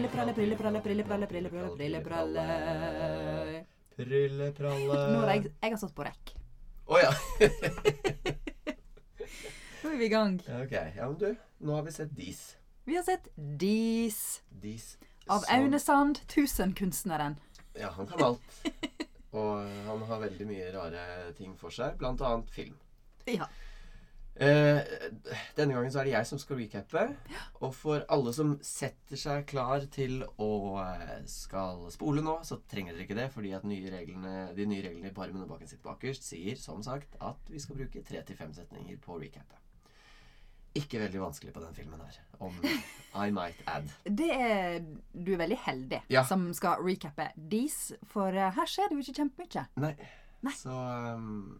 Prillepralle, prillepralle, prillepralle, prillepralle, prillepralle, prillepralle, Nå har jeg, jeg har satt på rekk. Å ja. Nå er vi i gang. ok. Ja, men du, nå har vi sett Dis. Vi har sett Dis Dis av som- Aune Sand, tusenkunstneren. Ja, han kan alt. Og han har veldig mye rare ting for seg, blant annet film. Ja. Eh, denne gangen så er det jeg som skal recappe. Og for alle som setter seg klar til å eh, skal spole nå, så trenger dere ikke det, fordi at nye reglene, de nye reglene i Parmen og Baken sitt bakerst sier som sagt at vi skal bruke tre til fem setninger på recappet. Ikke veldig vanskelig på den filmen her, om I might add. Det er Du er veldig heldig Ja. som skal recappe Dis, for eh, her skjer det jo ikke kjempemye. Nei. Nei. Så um,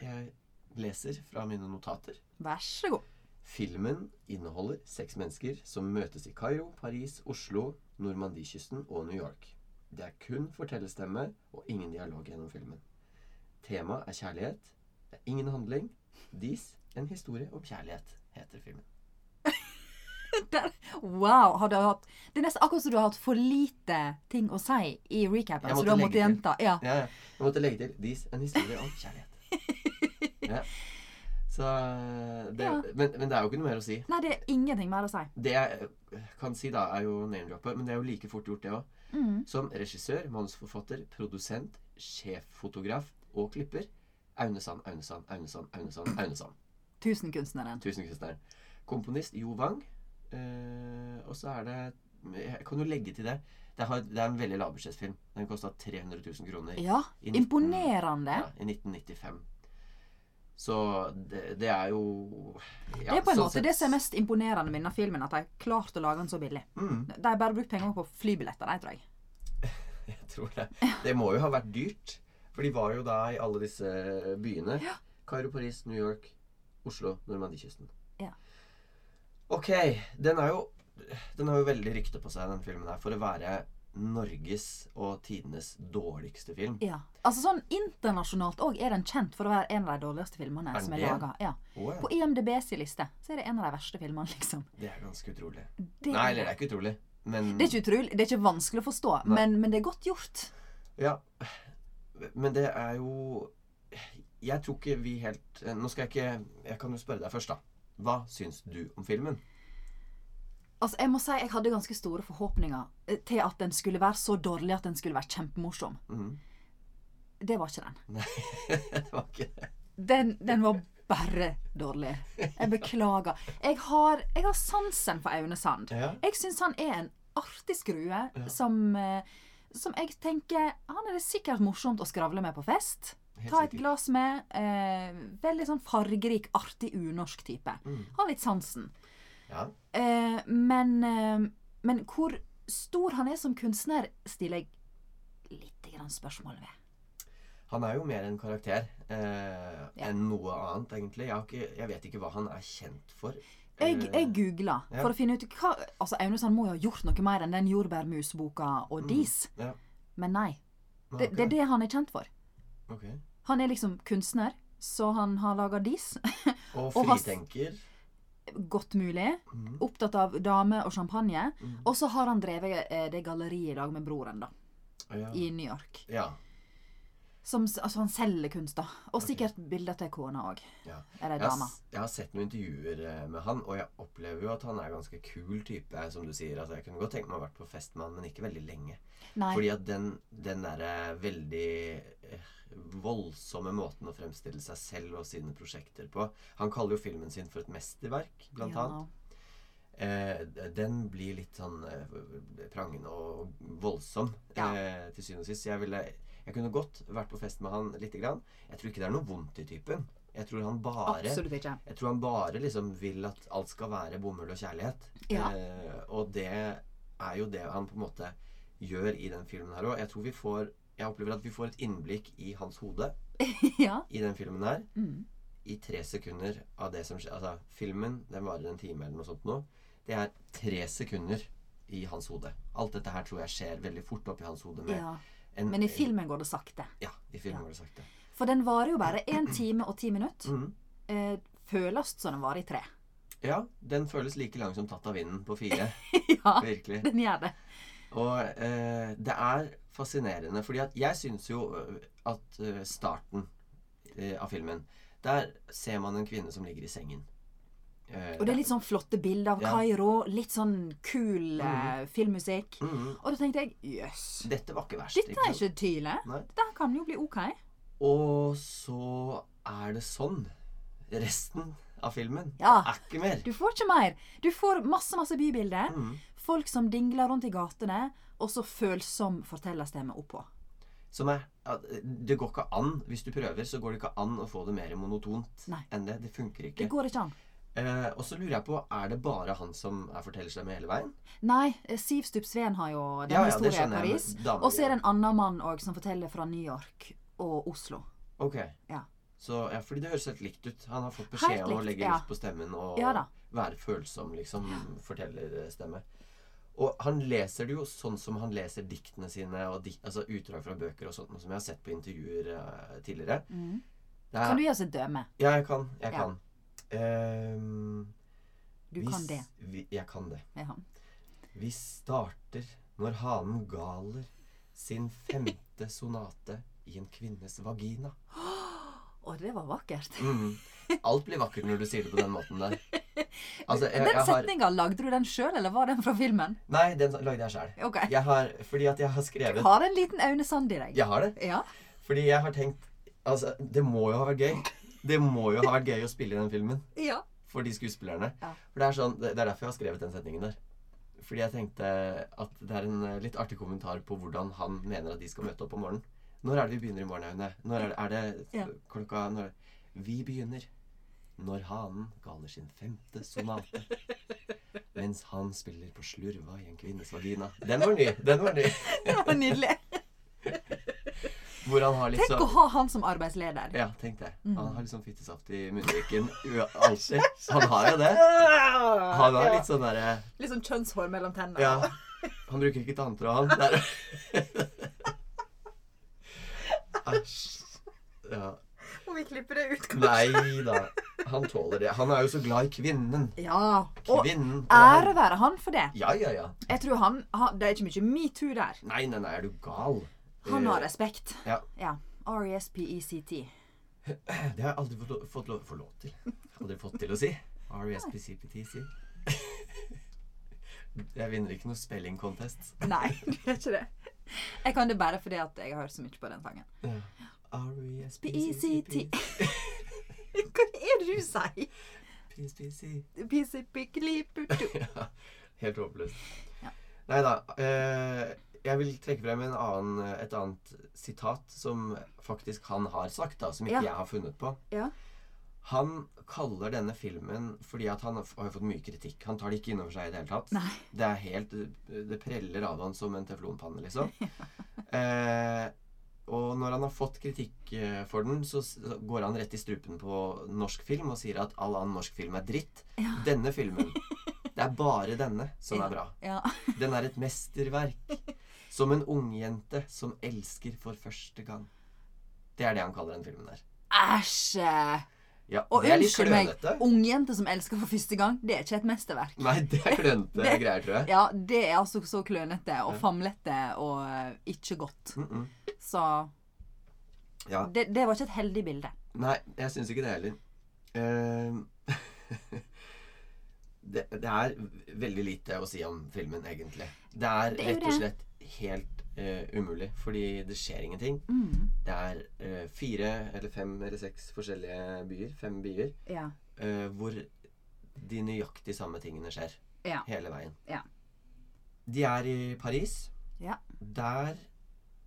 jeg leser fra mine notater. Vær så god. Filmen inneholder seks mennesker som møtes i Kairo, Paris, Oslo, Normandiekysten og New York. Det er kun fortellerstemme og ingen dialog gjennom filmen. Temaet er kjærlighet. Det er ingen handling. Dis en historie om kjærlighet, heter filmen. Der. Wow. Har du hatt Det er nesten akkurat som du har hatt for lite ting å si i recapen. Jeg Så måtte du har måttet gjenta. Ja. Ja, ja. Jeg måtte legge til Dis en historie om kjærlighet. Ja. Så det, Ja. men, men det er jo ikke noe mer å si. Nei, det er ingenting mer å si. Det jeg eh, kan si, da, er jo name-droppet, men det er jo like fort gjort, det òg. Mm. Som regissør, manusforfatter, produsent, sjeffotograf og klipper. Aune Sand, Aune Sand, Aune Sand, Aune Sand. Aune Sand. Tusenkunstneren. Tusenkunstneren. Komponist Jo Wang. Eh, og så er det Jeg kan jo legge til det. Det, har, det er en veldig lavbudsjettfilm. Den kosta 300 000 kroner Ja. I 19 Imponerende. ja, i 1995. Så det, det er jo ja, det er på en sånn måte sett- det som er mest imponerende med denne filmen, at de har klart å lage den så billig. mm, De har bare brukt penger på flybilletter, de, tror jeg. Jeg tror det. Det må jo ha vært dyrt. For de var jo da i alle disse byene. Kairo, Paris, New York, Oslo, Normandiekysten. Ja. Ok, den er jo Den har jo veldig rykte på seg, den filmen her, for å være Norges og tidenes dårligste film. Ja. Altså sånn Internasjonalt òg er den kjent for å være en av de dårligste filmene Er som er laga. Ja. Ja. På IMDb sin liste så er det en av de verste filmene, liksom. Det er ganske utrolig. Det, Nei, eller det er ikke utrolig, men det er ikke utrolig. Det er ikke vanskelig å forstå, men, men det er godt gjort. Ja. Men det er jo Jeg tror ikke vi helt Nå skal jeg ikke Jeg kan jo spørre deg først, da. Hva syns du om filmen? Altså, Jeg må si jeg hadde ganske store forhåpninger eh, til at den skulle være så dårlig at den skulle være kjempemorsom. Mm. Det var ikke den. Nei, det var ikke det. Den, den var bare dårlig. Jeg beklager. Jeg har, jeg har sansen for Aune Sand. Ja. Jeg syns han er en artig skrue som, eh, som jeg tenker Han er det sikkert morsomt å skravle med på fest. Ta et glass med. Eh, veldig sånn fargerik, artig, unorsk type. Mm. Har litt sansen. Ja. Eh, men, eh, men hvor stor han er som kunstner, stiller jeg litt grann spørsmål ved. Han er jo mer en karakter eh, Ja. enn noe annet, egentlig. Jeg, har ikke, jeg vet ikke hva han er kjent for. Jeg, jeg googla ja. for å finne ut hva Altså, Aune han må jo ha gjort noe mer enn den jordbærmusboka og dis. ja. Men nei. Det, okay. det er det han er kjent for. Okay. Han er liksom kunstner, så han har laga dis. Og Og has- fritenker. Godt mulig. Mm. Opptatt av damer og champagne. Mm. Og så har han drevet eh, det galleriet i lag med broren, da. Ja. I New York. ja. Som, altså, han selger kunst, da. Og sikkert bilder til kona òg. ja. Eller dama. jeg har sett noen intervjuer eh, med han, og jeg opplever jo at han er en ganske kul type, som du sier. Altså, jeg kunne godt tenke meg å ha vært på fest med han, men ikke veldig lenge. Nei. Fordi at den, den derre veldig eh, voldsomme måten å fremstille seg selv og sine prosjekter på Han kaller jo filmen sin for et mesterverk, blant ja. annet. Eh, den blir litt sånn eh, prangende og voldsom Ja. eh, til syvende og sist. Jeg, ville, jeg kunne godt vært på fest med han lite grann. Jeg tror ikke det er noe vondt i typen. Jeg tror han bare ikke. jeg tror han bare liksom vil at alt skal være bomull og kjærlighet. Ja. Eh, og det er jo det han på en måte gjør i den filmen her òg. Jeg tror vi får Jeg opplever at vi får et innblikk i hans hode ja. i den filmen her. Mm. I tre sekunder av det som skjer. Altså, filmen den varer en time eller noe sånt nå. Det er tre sekunder i hans hode. Alt dette her tror jeg skjer veldig fort oppi hans hode. Med ja. En, Men i filmen går det sakte. Ja, i filmen Ja. går det sakte. For den varer jo bare én time og ti minutter. Mm. Eh, føles som den varer i tre. Ja, den føles like lang som tatt av vinden på fire. ja, Virkelig. den gjør det. Og eh, det er fascinerende, fordi at jeg syns jo øh, at øh, starten eh, av filmen Der ser man en kvinne som ligger i sengen. Eh, Og det er litt sånn flotte bilder av Ja. Kairo. Litt sånn kul eh, filmmusikk. Mm. Og da tenkte jeg jøss. Dette var ikke verst. Dette er ikke tydelig. Dette kan jo bli OK. Og så er det sånn resten av filmen. Ja. Er ikke mer. Du får ikke mer. Du får masse, masse bybilder. Mm. Folk som dingler rundt i gatene. Og så følsom fortellerstemme oppå. Som er Det går ikke an. Hvis du prøver, så går det ikke an å få det mer monotont Nei. enn det. Det funker ikke. Det går ikke an. Eh, og så lurer jeg på, er det bare han som er fortellerstemme hele veien? Nei, eh, Siv Stubb Sveen har jo den Ja, ja, historien i Paris. Og så er det en annen mann òg som forteller fra New York og Oslo. Ok. Ja. Så, ja, fordi det høres helt likt ut. Han har fått beskjed om å legge litt på stemmen og være følsom, liksom. Fortellerstemme. Og han leser det jo sånn som han leser diktene sine, og dik altså utdrag fra bøker og sånt, som jeg har sett på intervjuer uh, tidligere. Mm. er, Kan du gi oss et døme? Ja, jeg kan. Jeg kan. Ehm, Du vi kan det. Vi, jeg kan det. Ja. Vi starter når hanen galer sin femte sonate i en kvinnes vagina. Å, det var vakkert. Mm. Alt blir vakkert når du sier det på den måten der. Altså, jeg, den setninga, har lagde du den sjøl, eller var den fra filmen? Nei, den lagde jeg sjøl. Okay. Jeg har Fordi at jeg har Du har en liten Aune Sand i deg. Jeg har det. Ja. Fordi jeg har tenkt Altså, det må jo ha vært gøy. Det må jo ha vært gøy å spille i den filmen ja. for de skuespillerne. Ja. For det er sånn Det er derfor jeg har skrevet den setningen der. Fordi jeg tenkte at det er en eh, litt artig kommentar på hvordan han mener at de skal møte opp om morgenen. Når er det vi begynner i morgen, Aune? Når er det, er det Ja. klokka når, Vi begynner når hanen galer sin femte sonate. Mens han spiller på slurva i en kvinnes vagina. Den var ny. Den var ny. Det var nydelig. Hvor han har liksom Tenk å ha han som arbeidsleder. Ja, tenk det. Mm. Han har litt sånn fittesaft i munnviken u- alltid. Han har jo det. Han har litt sånn derre Litt sånn kjønnshår mellom tennene. Ja. Han bruker ikke tanntråd, han. Æsj. Ja. Må vi klippe det ut, Nei da. Han tåler det. Han er jo så glad i kvinnen. Ja. Og Kvinnen. ære være han for det. Ja, ja, ja. Jeg tror han, han Det er ikke mye metoo der. Nei, nei, nei, er du gal? Han har Eh, respekt. Ja. Ja. E R-E-S-P-E-C-T. Det har jeg aldri fått lov, fått lov, lov til. Aldri fått til å si. R-E-S-P-C-P-T-C. Jeg vinner ikke noe spelling contest. Nei, du gjør ikke det. Jeg kan det bare fordi at jeg har hørt så mye på den sangen. Ja. P-E-C-T. R-E-S-P-C-P-T. Hva er det du sier? P-C-P-C. Helt håpløst. Nei da. Jeg vil trekke frem en annen, et annet sitat som faktisk han har sagt, da, som ikke Ja. jeg har funnet på. Ja. Han kaller denne filmen fordi at han har fått mye kritikk. Han tar det ikke inn over seg i det hele tatt. Nei. Det er helt Det preller av han som en teflonpanne, liksom. eh, og når han har fått kritikk eh, for den, så så går han rett i strupen på norsk film og sier at all annen norsk film er dritt. Ja. Denne filmen Det er bare denne som er bra. Ja. Den er et mesterverk. Som en ungjente som elsker for første gang. Det er det han kaller den filmen der. Æsj! Ja, Og unnskyld meg, ungjente som elsker for første gang, det er ikke et mesterverk. Nei, det er klønete Det- greier, tror jeg. Ja, det er altså så klønete og famlete og eh, ikke godt. Mm -mm. Så Ja. det, det var ikke et heldig bilde. Nei, jeg syns ikke det heller. Uh, det, det er veldig lite å si om filmen, egentlig. Det er Det er rett og slett helt uh, umulig, fordi det skjer ingenting. Mm. Det er uh, fire eller fem eller seks forskjellige byer, fem byer, Ja. uh, hvor de nøyaktig samme tingene skjer. Ja. Hele veien. Ja. De er i Paris. Ja. Der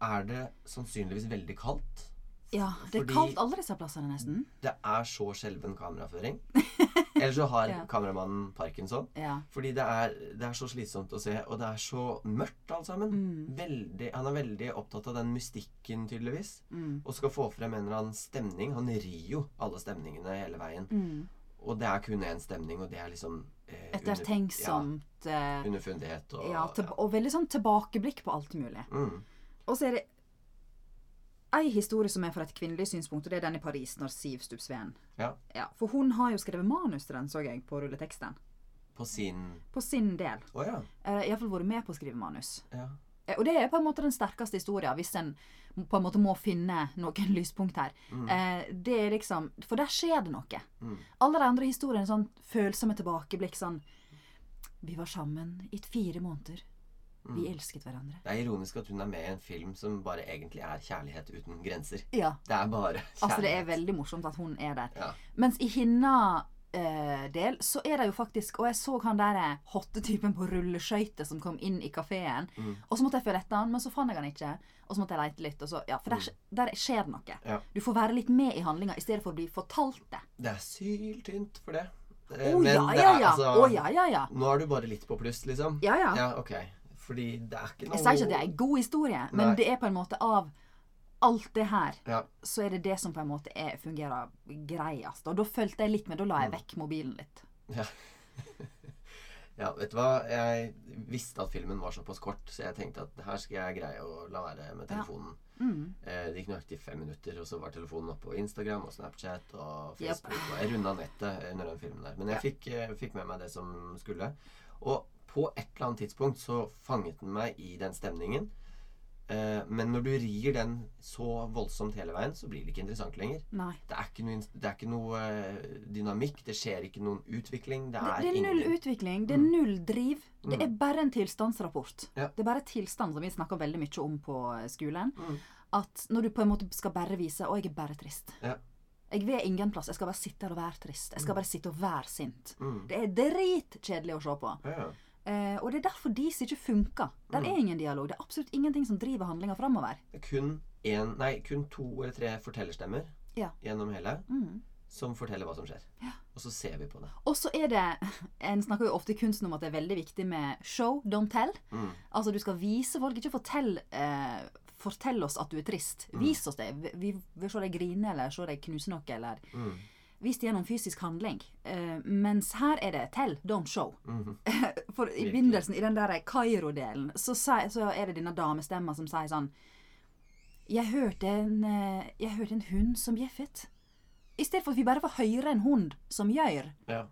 er det sannsynligvis veldig kaldt. Ja. Det er kaldt alle disse plassene, nesten. Det er så skjelven kameraføring. Eller så har Ja. kameramannen parkinson. Ja. Fordi det er, det er så slitsomt å se, og det er så mørkt alt sammen. Mm. Veldig, han er veldig opptatt av den mystikken, tydeligvis. Mm. Og skal få frem en eller annen stemning. Han rir jo alle stemningene hele veien. Mm. Og det er kun én stemning, og det er liksom eh, Ettertenksomt. eh, Ja, underfundighet og ja, og veldig sånn tilbakeblikk på alt mulig. Mm. Og så er det ei historie som er fra et kvinnelig synspunkt, og det er den i Paris, når Siv Stubbsveen Ja. ja, For hun har jo skrevet manus til den, så jeg, på rulleteksten. På sin På sin del. Oh, ja. Eh, Iallfall vært med på å skrive manus. ja. Eh, Og det er på en måte den sterkeste historien, hvis en på en måte må finne noen lyspunkt her. Eh, det er liksom For der skjer det noe. Mm. Alle de andre historiene er sånn følsomme tilbakeblikk. Sånn Vi var sammen i fire måneder. Vi elsket hverandre. Det er ironisk at hun er med i en film som bare egentlig er kjærlighet uten grenser. Ja. Det er bare kjærlighet. Altså, det er veldig morsomt at hun er der. Ja. Mens i hinna eh, del så er det jo faktisk Og jeg så han der hottetypen på rulleskøyter som kom inn i kafeen. Mm. Og så måtte jeg følge etter han, men så fant jeg han ikke. Og så måtte jeg leite litt. Og så, ja, for der, der skjer det noe. Mm. Ja. Du får være litt med i handlinga i stedet for å bli fortalt det. Det er syltynt for det. Å oh, ja, ja, ja. altså- oh, ja, ja, ja. Nå er du bare litt på pluss, liksom? Ja, ja. Ja, ok. Fordi det er ikke noe Jeg sier ikke at det er en god historie, men det er på en måte av alt det her, Ja. så er det det som på en måte er, fungerer greiest. Og da fulgte jeg litt med. Da la jeg Mm. vekk mobilen litt. Ja. ja, vet du hva? Jeg visste at filmen var såpass kort, så jeg tenkte at her skal jeg greie å la være med Ja. telefonen. Mm. Eh, det gikk nøyaktig fem minutter, og så var telefonen oppe på Instagram og Snapchat og Yep. Facebook. Og jeg runda nettet under den filmen der. Men jeg Ja. fikk, eh, fikk med meg det som skulle. Og på et eller annet tidspunkt så fanget den meg i den stemningen. Eh, men når du rir den så voldsomt hele veien, så blir det ikke interessant lenger. Det er ikke noe, det er ikke noe eh, dynamikk. Det skjer ikke noen utvikling. Det Det, er, det er null ingen utvikling, det er null driv. Det Mm. er bare en tilstandsrapport. Ja. Det er bare tilstand som vi snakker veldig mye om på eh, skolen. Mm. At når du på en måte skal bare vise 'Å, jeg er bare trist'. Ja. Jeg vil ingen plass. Jeg skal bare sitte her og være trist. Jeg skal bare sitte og være sint. Mm. Det er dritkjedelig å se på. Ja, ja. Eh, og det er derfor dis ikke funker. Der Mm. er ingen dialog. Det er absolutt ingenting som driver handlinga framover. Er kun, en, nei, kun to eller tre fortellerstemmer Ja. gjennom hele Mm. som forteller hva som skjer. Og så ser vi på det. Og så er det En snakker jo ofte i kunsten om at det er veldig viktig med show, don't tell. Mm. Altså du skal vise folk, ikke fortell eh, Fortell oss at du er trist. Mm. Vis oss det. Vi vil se deg grine eller se deg knuse noe. Eller Mm. Vis det gjennom fysisk handling. Uh, mens her er det tell, don't show. Mhm. For i begynnelsen, i den der Kairo-delen, så, så er det denne damestemma som sier sånn Jeg hørte en, eh, jeg hørte en hund som bjeffet. I stedet for at vi bare får høre en hund som gjør. Ja.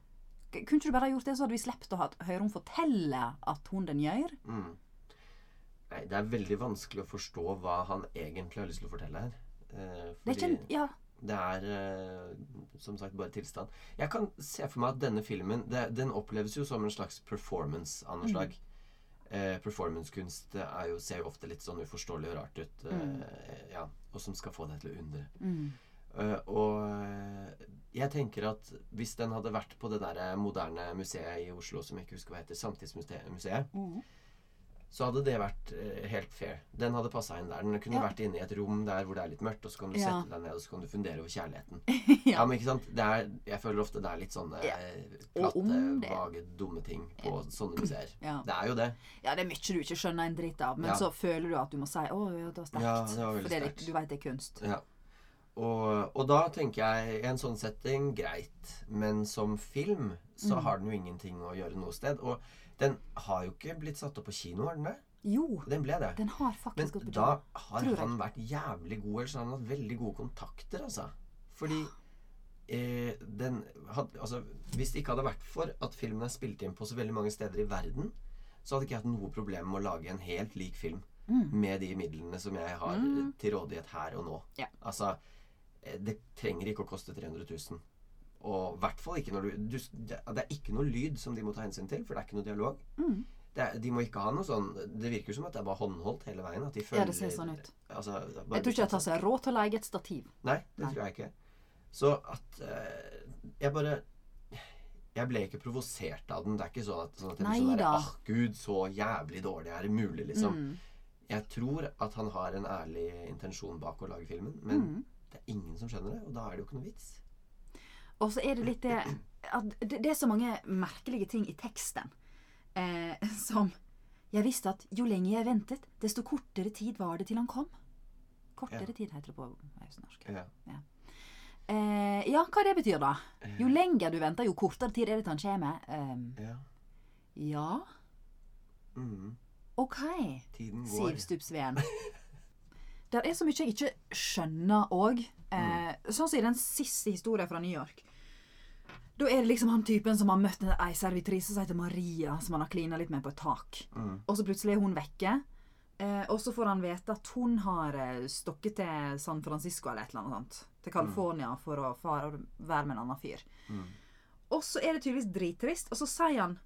Kunne ikke du bare gjort det, så hadde vi sluppet å høre hun fortelle at hunden gjør? Mm. Nei, det er veldig vanskelig å forstå hva han egentlig har lyst til å fortelle her. Eh, Det er ikke Ja. Det er eh, som sagt bare tilstand. Jeg kan se for meg at denne filmen det, Den oppleves jo som en slags performance av noe Mm. slag. Eh, Performancekunst er ser jo ofte litt sånn uforståelig og rart ut. Eh, ja, og som skal få deg til å undre. Mm. Uh, og eh, jeg tenker at hvis den hadde vært på det der moderne museet i Oslo som jeg ikke husker hva heter, Samtidsmuseet, Mm. Så hadde det vært eh, helt fair. Den hadde passa inn der. Den kunne Ja. vært inne i et rom der hvor det er litt mørkt, og så kan du Ja. sette deg ned og så kan du fundere over kjærligheten. ja. ja. men ikke sant? Er, jeg føler ofte det er litt sånne eh, platte, vage, dumme ting på sånne museer. Ja. Det er jo det. ja, det er mye du ikke skjønner en dritt av, men så føler du at du må si 'Å, ja, det var sterkt'. Ja, det var veldig For det er sterkt. du veit det er kunst. Ja. Og, og da tenker jeg i en sånn setting greit. Men som film så Mm. har den jo ingenting å gjøre noe sted. Og den har jo ikke blitt satt opp på kino, har den det? Jo, Den ble det. den har Men faktisk på da har han vært jævlig god, eller så har han hatt veldig gode kontakter, altså. Fordi eh, den had, Altså, hvis det ikke hadde vært for at filmen er spilt inn på så veldig mange steder i verden, så hadde ikke jeg hatt noe problem med å lage en helt lik film Mm. med de midlene som jeg har Mm. til rådighet her og nå. Ja. Altså, eh, det trenger ikke å koste 300 000. Og i hvert fall ikke når du, du Det er ikke noe lyd som de må ta hensyn til, for det er ikke noe dialog. Mm. Det de må ikke ha noe sånn Det virker som at det er bare håndholdt hele veien. De Ja, det ser sånn ut. Altså, Jeg tror ikke jeg tar seg råd til å leie et stativ. Nei, det Nei. tror jeg ikke. Så at uh, Jeg bare Jeg ble ikke provosert av den. Det er ikke sånn at, sånn at jeg blir sånn der, gud, så jævlig dårlig er det mulig, liksom. Mm. Jeg tror at han har en ærlig intensjon bak å lage filmen, men Mm. det er ingen som skjønner det, og da er det jo ikke noe vits. Og så er det litt det at det, er så mange merkelige ting i teksten eh, som Jeg visste at jo lenger jeg ventet, desto kortere tid var det til han kom. Kortere Ja. tid heter det på østnorsk. Ja. Eh, ja, hva det betyr da? Jo lenger du venter, jo kortere tid er det til han kommer. Eh, ja. ja, Mm. OK, Tiden Der er så mye jeg ikke skjønner òg. Eh, sånn som i den siste historien fra New York. Da er det liksom han typen som har møtt ei servitrise som heter Maria, som han har klina litt med på et tak. Og så plutselig er hun vekke. Eh, og så får han vite at hun har eh, stokket til San Francisco eller et eller annet sånt. Til California for å fare og være med en annen fyr. Og så er det tydeligvis drittrist. Og så sier han,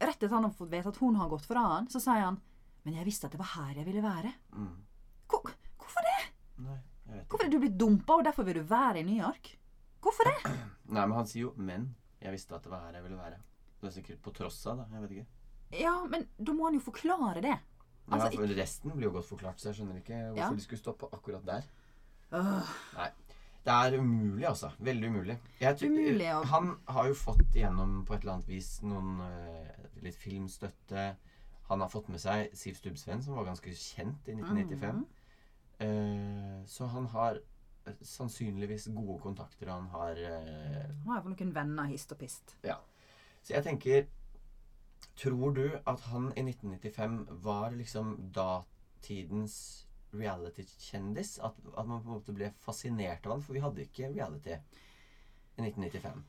rett etter han har fått vite at hun har gått fra han, så sier han Men jeg visste at det var her jeg ville være. Mm. Nei, jeg vet ikke. Hvorfor er du blitt dumpa, og derfor vil du være i New York? Hvorfor det? Nei, men han sier jo 'men'. Jeg visste at det var her jeg ville være. Det er sikkert på tross av, da. Jeg vet ikke. Ja, men da må han jo forklare det. Ja, Altså, for Resten blir jo godt forklart, så jeg skjønner ikke hvorfor Ja. de skulle stoppe akkurat der. Uh. Nei. Det er umulig, altså. Veldig umulig. Tror- Umulig, ja. Han har jo fått igjennom på et eller annet vis noen eh, litt filmstøtte. Han har fått med seg Siv Stubbsveen, som var ganske kjent i 1995. Mhm. Eh, så han har eh, sannsynligvis gode kontakter, og han har eh, Han har iallfall noen venner hist og pist. Ja. Så jeg tenker Tror du at han i 1995 var liksom datidens reality-kjendis? At, at man på en måte ble fascinert av han? For vi hadde ikke reality i 1995.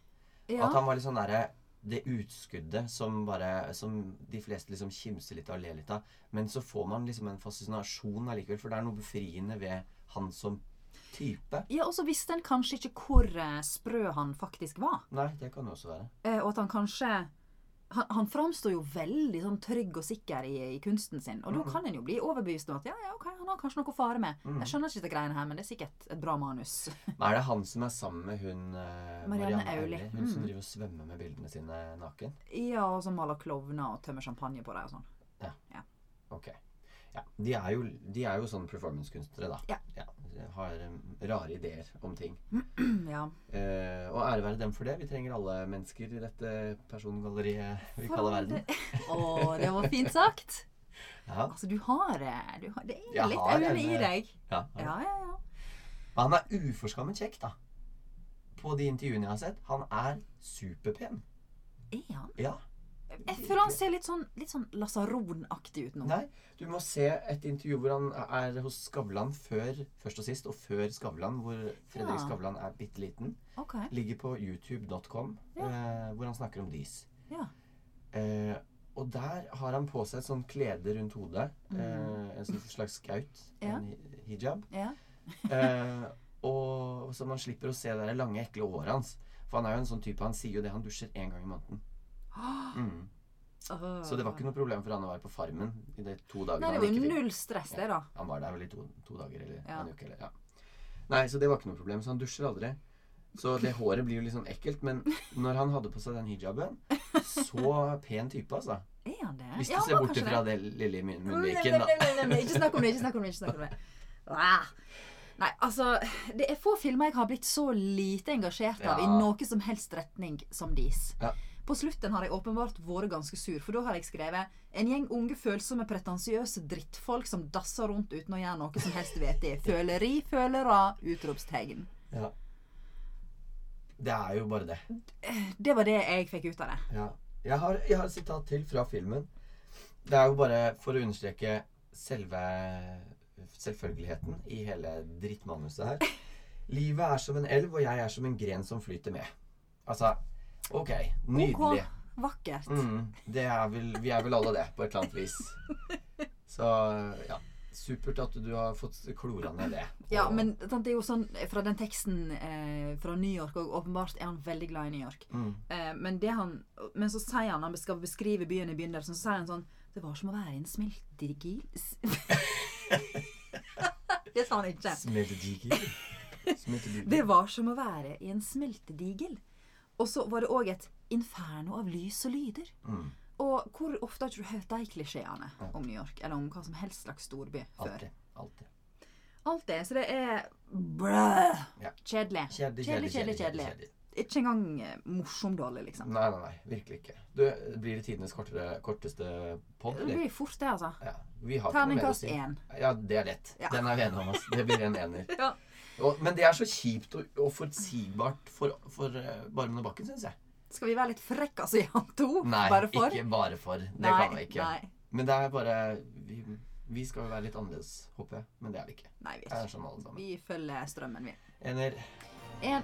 Ja. At han var litt sånn derre Det utskuddet som bare Som de fleste liksom kimser litt av og ler litt av. Men så får man liksom en fascinasjon allikevel, for det er noe befriende ved han som type. ja, og så visste en kanskje ikke hvor eh, sprø han faktisk var. Nei, det kan det også være. Eh, og at han kanskje Han, han framstår jo veldig sånn trygg og sikker i, i kunsten sin. Og da kan en jo bli overbevist om at ja, ja, ok, han har kanskje noe å fare med. Jeg skjønner ikke dette greiene her, men det er sikkert et bra manus. Men er det han som er sammen med hun uh, Marianne Auli. Hun som Mm. driver og svømmer med bildene sine naken? ja, og som maler klovner og tømmer champagne på dem og sånn. Ok. Ja, de er jo, de er jo sånn performancekunstnere, da. Ja. ja. har um, rare ideer om ting. ja. Eh, og ære være dem for det. Vi trenger alle mennesker i dette persongalleriet vi For kaller verden. Å, det var fint sagt. Ja, Altså, du har det. du har, Det er Jeg litt har øyne i eh, deg. ja, ja. Ja, ja, ja. Han er uforskammet kjekk, da. På de intervjuene jeg har sett. Han er superpen. Er han? Ja. Jeg føler han ser litt sånn, litt sånn lasaronaktig ut nå. Nei, du må se et intervju hvor han er hos Skavlan før, først og sist, og før Skavlan, hvor Fredrik Ja. Skavlan er bitte liten. Okay. Ligger på youtube.com, eh, hvor han snakker om dis. Ja. Eh, og der har han på seg et sånt klede rundt hodet. Eh, en sånn slags skaut. Mm. Ja. En hijab. Ja. Eh, og så man slipper å se det lange, ekle håret hans. For han er jo en sånn type, han sier jo det, han dusjer én gang i måneden. Mm. Så det var ikke noe problem for han å være på Farmen i de to dagene Nei, det var jo null stress, det, da. Han var der vel i to, to dager eller Ja. en uke. Eller, ja. Nei, så det var ikke noe problem. Så han dusjer aldri. Så det håret blir jo litt sånn ekkelt. Men når han hadde på seg den hijaben, så pen type, altså. Er han det? Hvis du Ja, ser bort fra det, det lille munnviken, da. Ikke snakk om det. ikke snakk om det, ikke snakk om det. Ah. Nei, altså Det er få filmer jeg har blitt så lite engasjert av i noe som helst retning som Dis. Ja. På slutten har jeg åpenbart vært ganske sur, for da har jeg skrevet en gjeng unge, følsomme, pretensiøse drittfolk som dasser rundt uten å gjøre noe som helst vettig. Føleri, følere, utropstegn. Ja. Det er jo bare det. Det var det jeg fikk ut av det. Ja. Jeg, har, jeg har et sitat til fra filmen. Det er jo bare for å understreke selve selvfølgeligheten i hele drittmanuset her. Livet er som en elv, og jeg er som en gren som flyter med. Altså, ok. Nydelig. Ok, vakkert. Mm, det er vel, vi er vel alle det, på et eller annet vis. Så ja. Supert at du har fått klora ned det. Ja, men det er jo sånn fra den teksten eh, fra New York, og åpenbart er han veldig glad i New York. mm, Eh, men, det han, men så sier han, han skal beskrive byen i begynnelsen, så sier han sånn Det var som å være i en smeltedigel Det sa han ikke. Smeltedigel. Det var som å være i en smeltedigel. Og så var det òg et inferno av lys og lyder. Mm, Og hvor ofte har ikke du hørt de klisjeene om New York? Eller om hva som helst slags storby før? alltid. Det. Så det er brø. Ja. Kjedelig. Kjedelig, Kjedelig, kjedelig, kjedelig. Ikke engang eh, morsom dårlig, liksom. Nei, nei, nei. Virkelig ikke. Du, blir det tidenes kortere, korteste pod, Det blir fort det, altså. Ja. Terningkast si. én. Ja, det er lett. Ja. Den er vi enige om. ass. Det blir en ener. Ja. Men det er så kjipt og, og forutsigbart for, for uh, Barmen og Bakken, syns jeg. Skal vi være litt frekke altså, i han to? Nei, bare for? ikke bare for. Det nei, kan vi ikke. Nei. Men det er bare Vi Vi skal jo være litt annerledes, håper jeg. Men det er vi ikke. Nei, vi er ikke. sånn. Vi følger strømmen, vi. Ener. En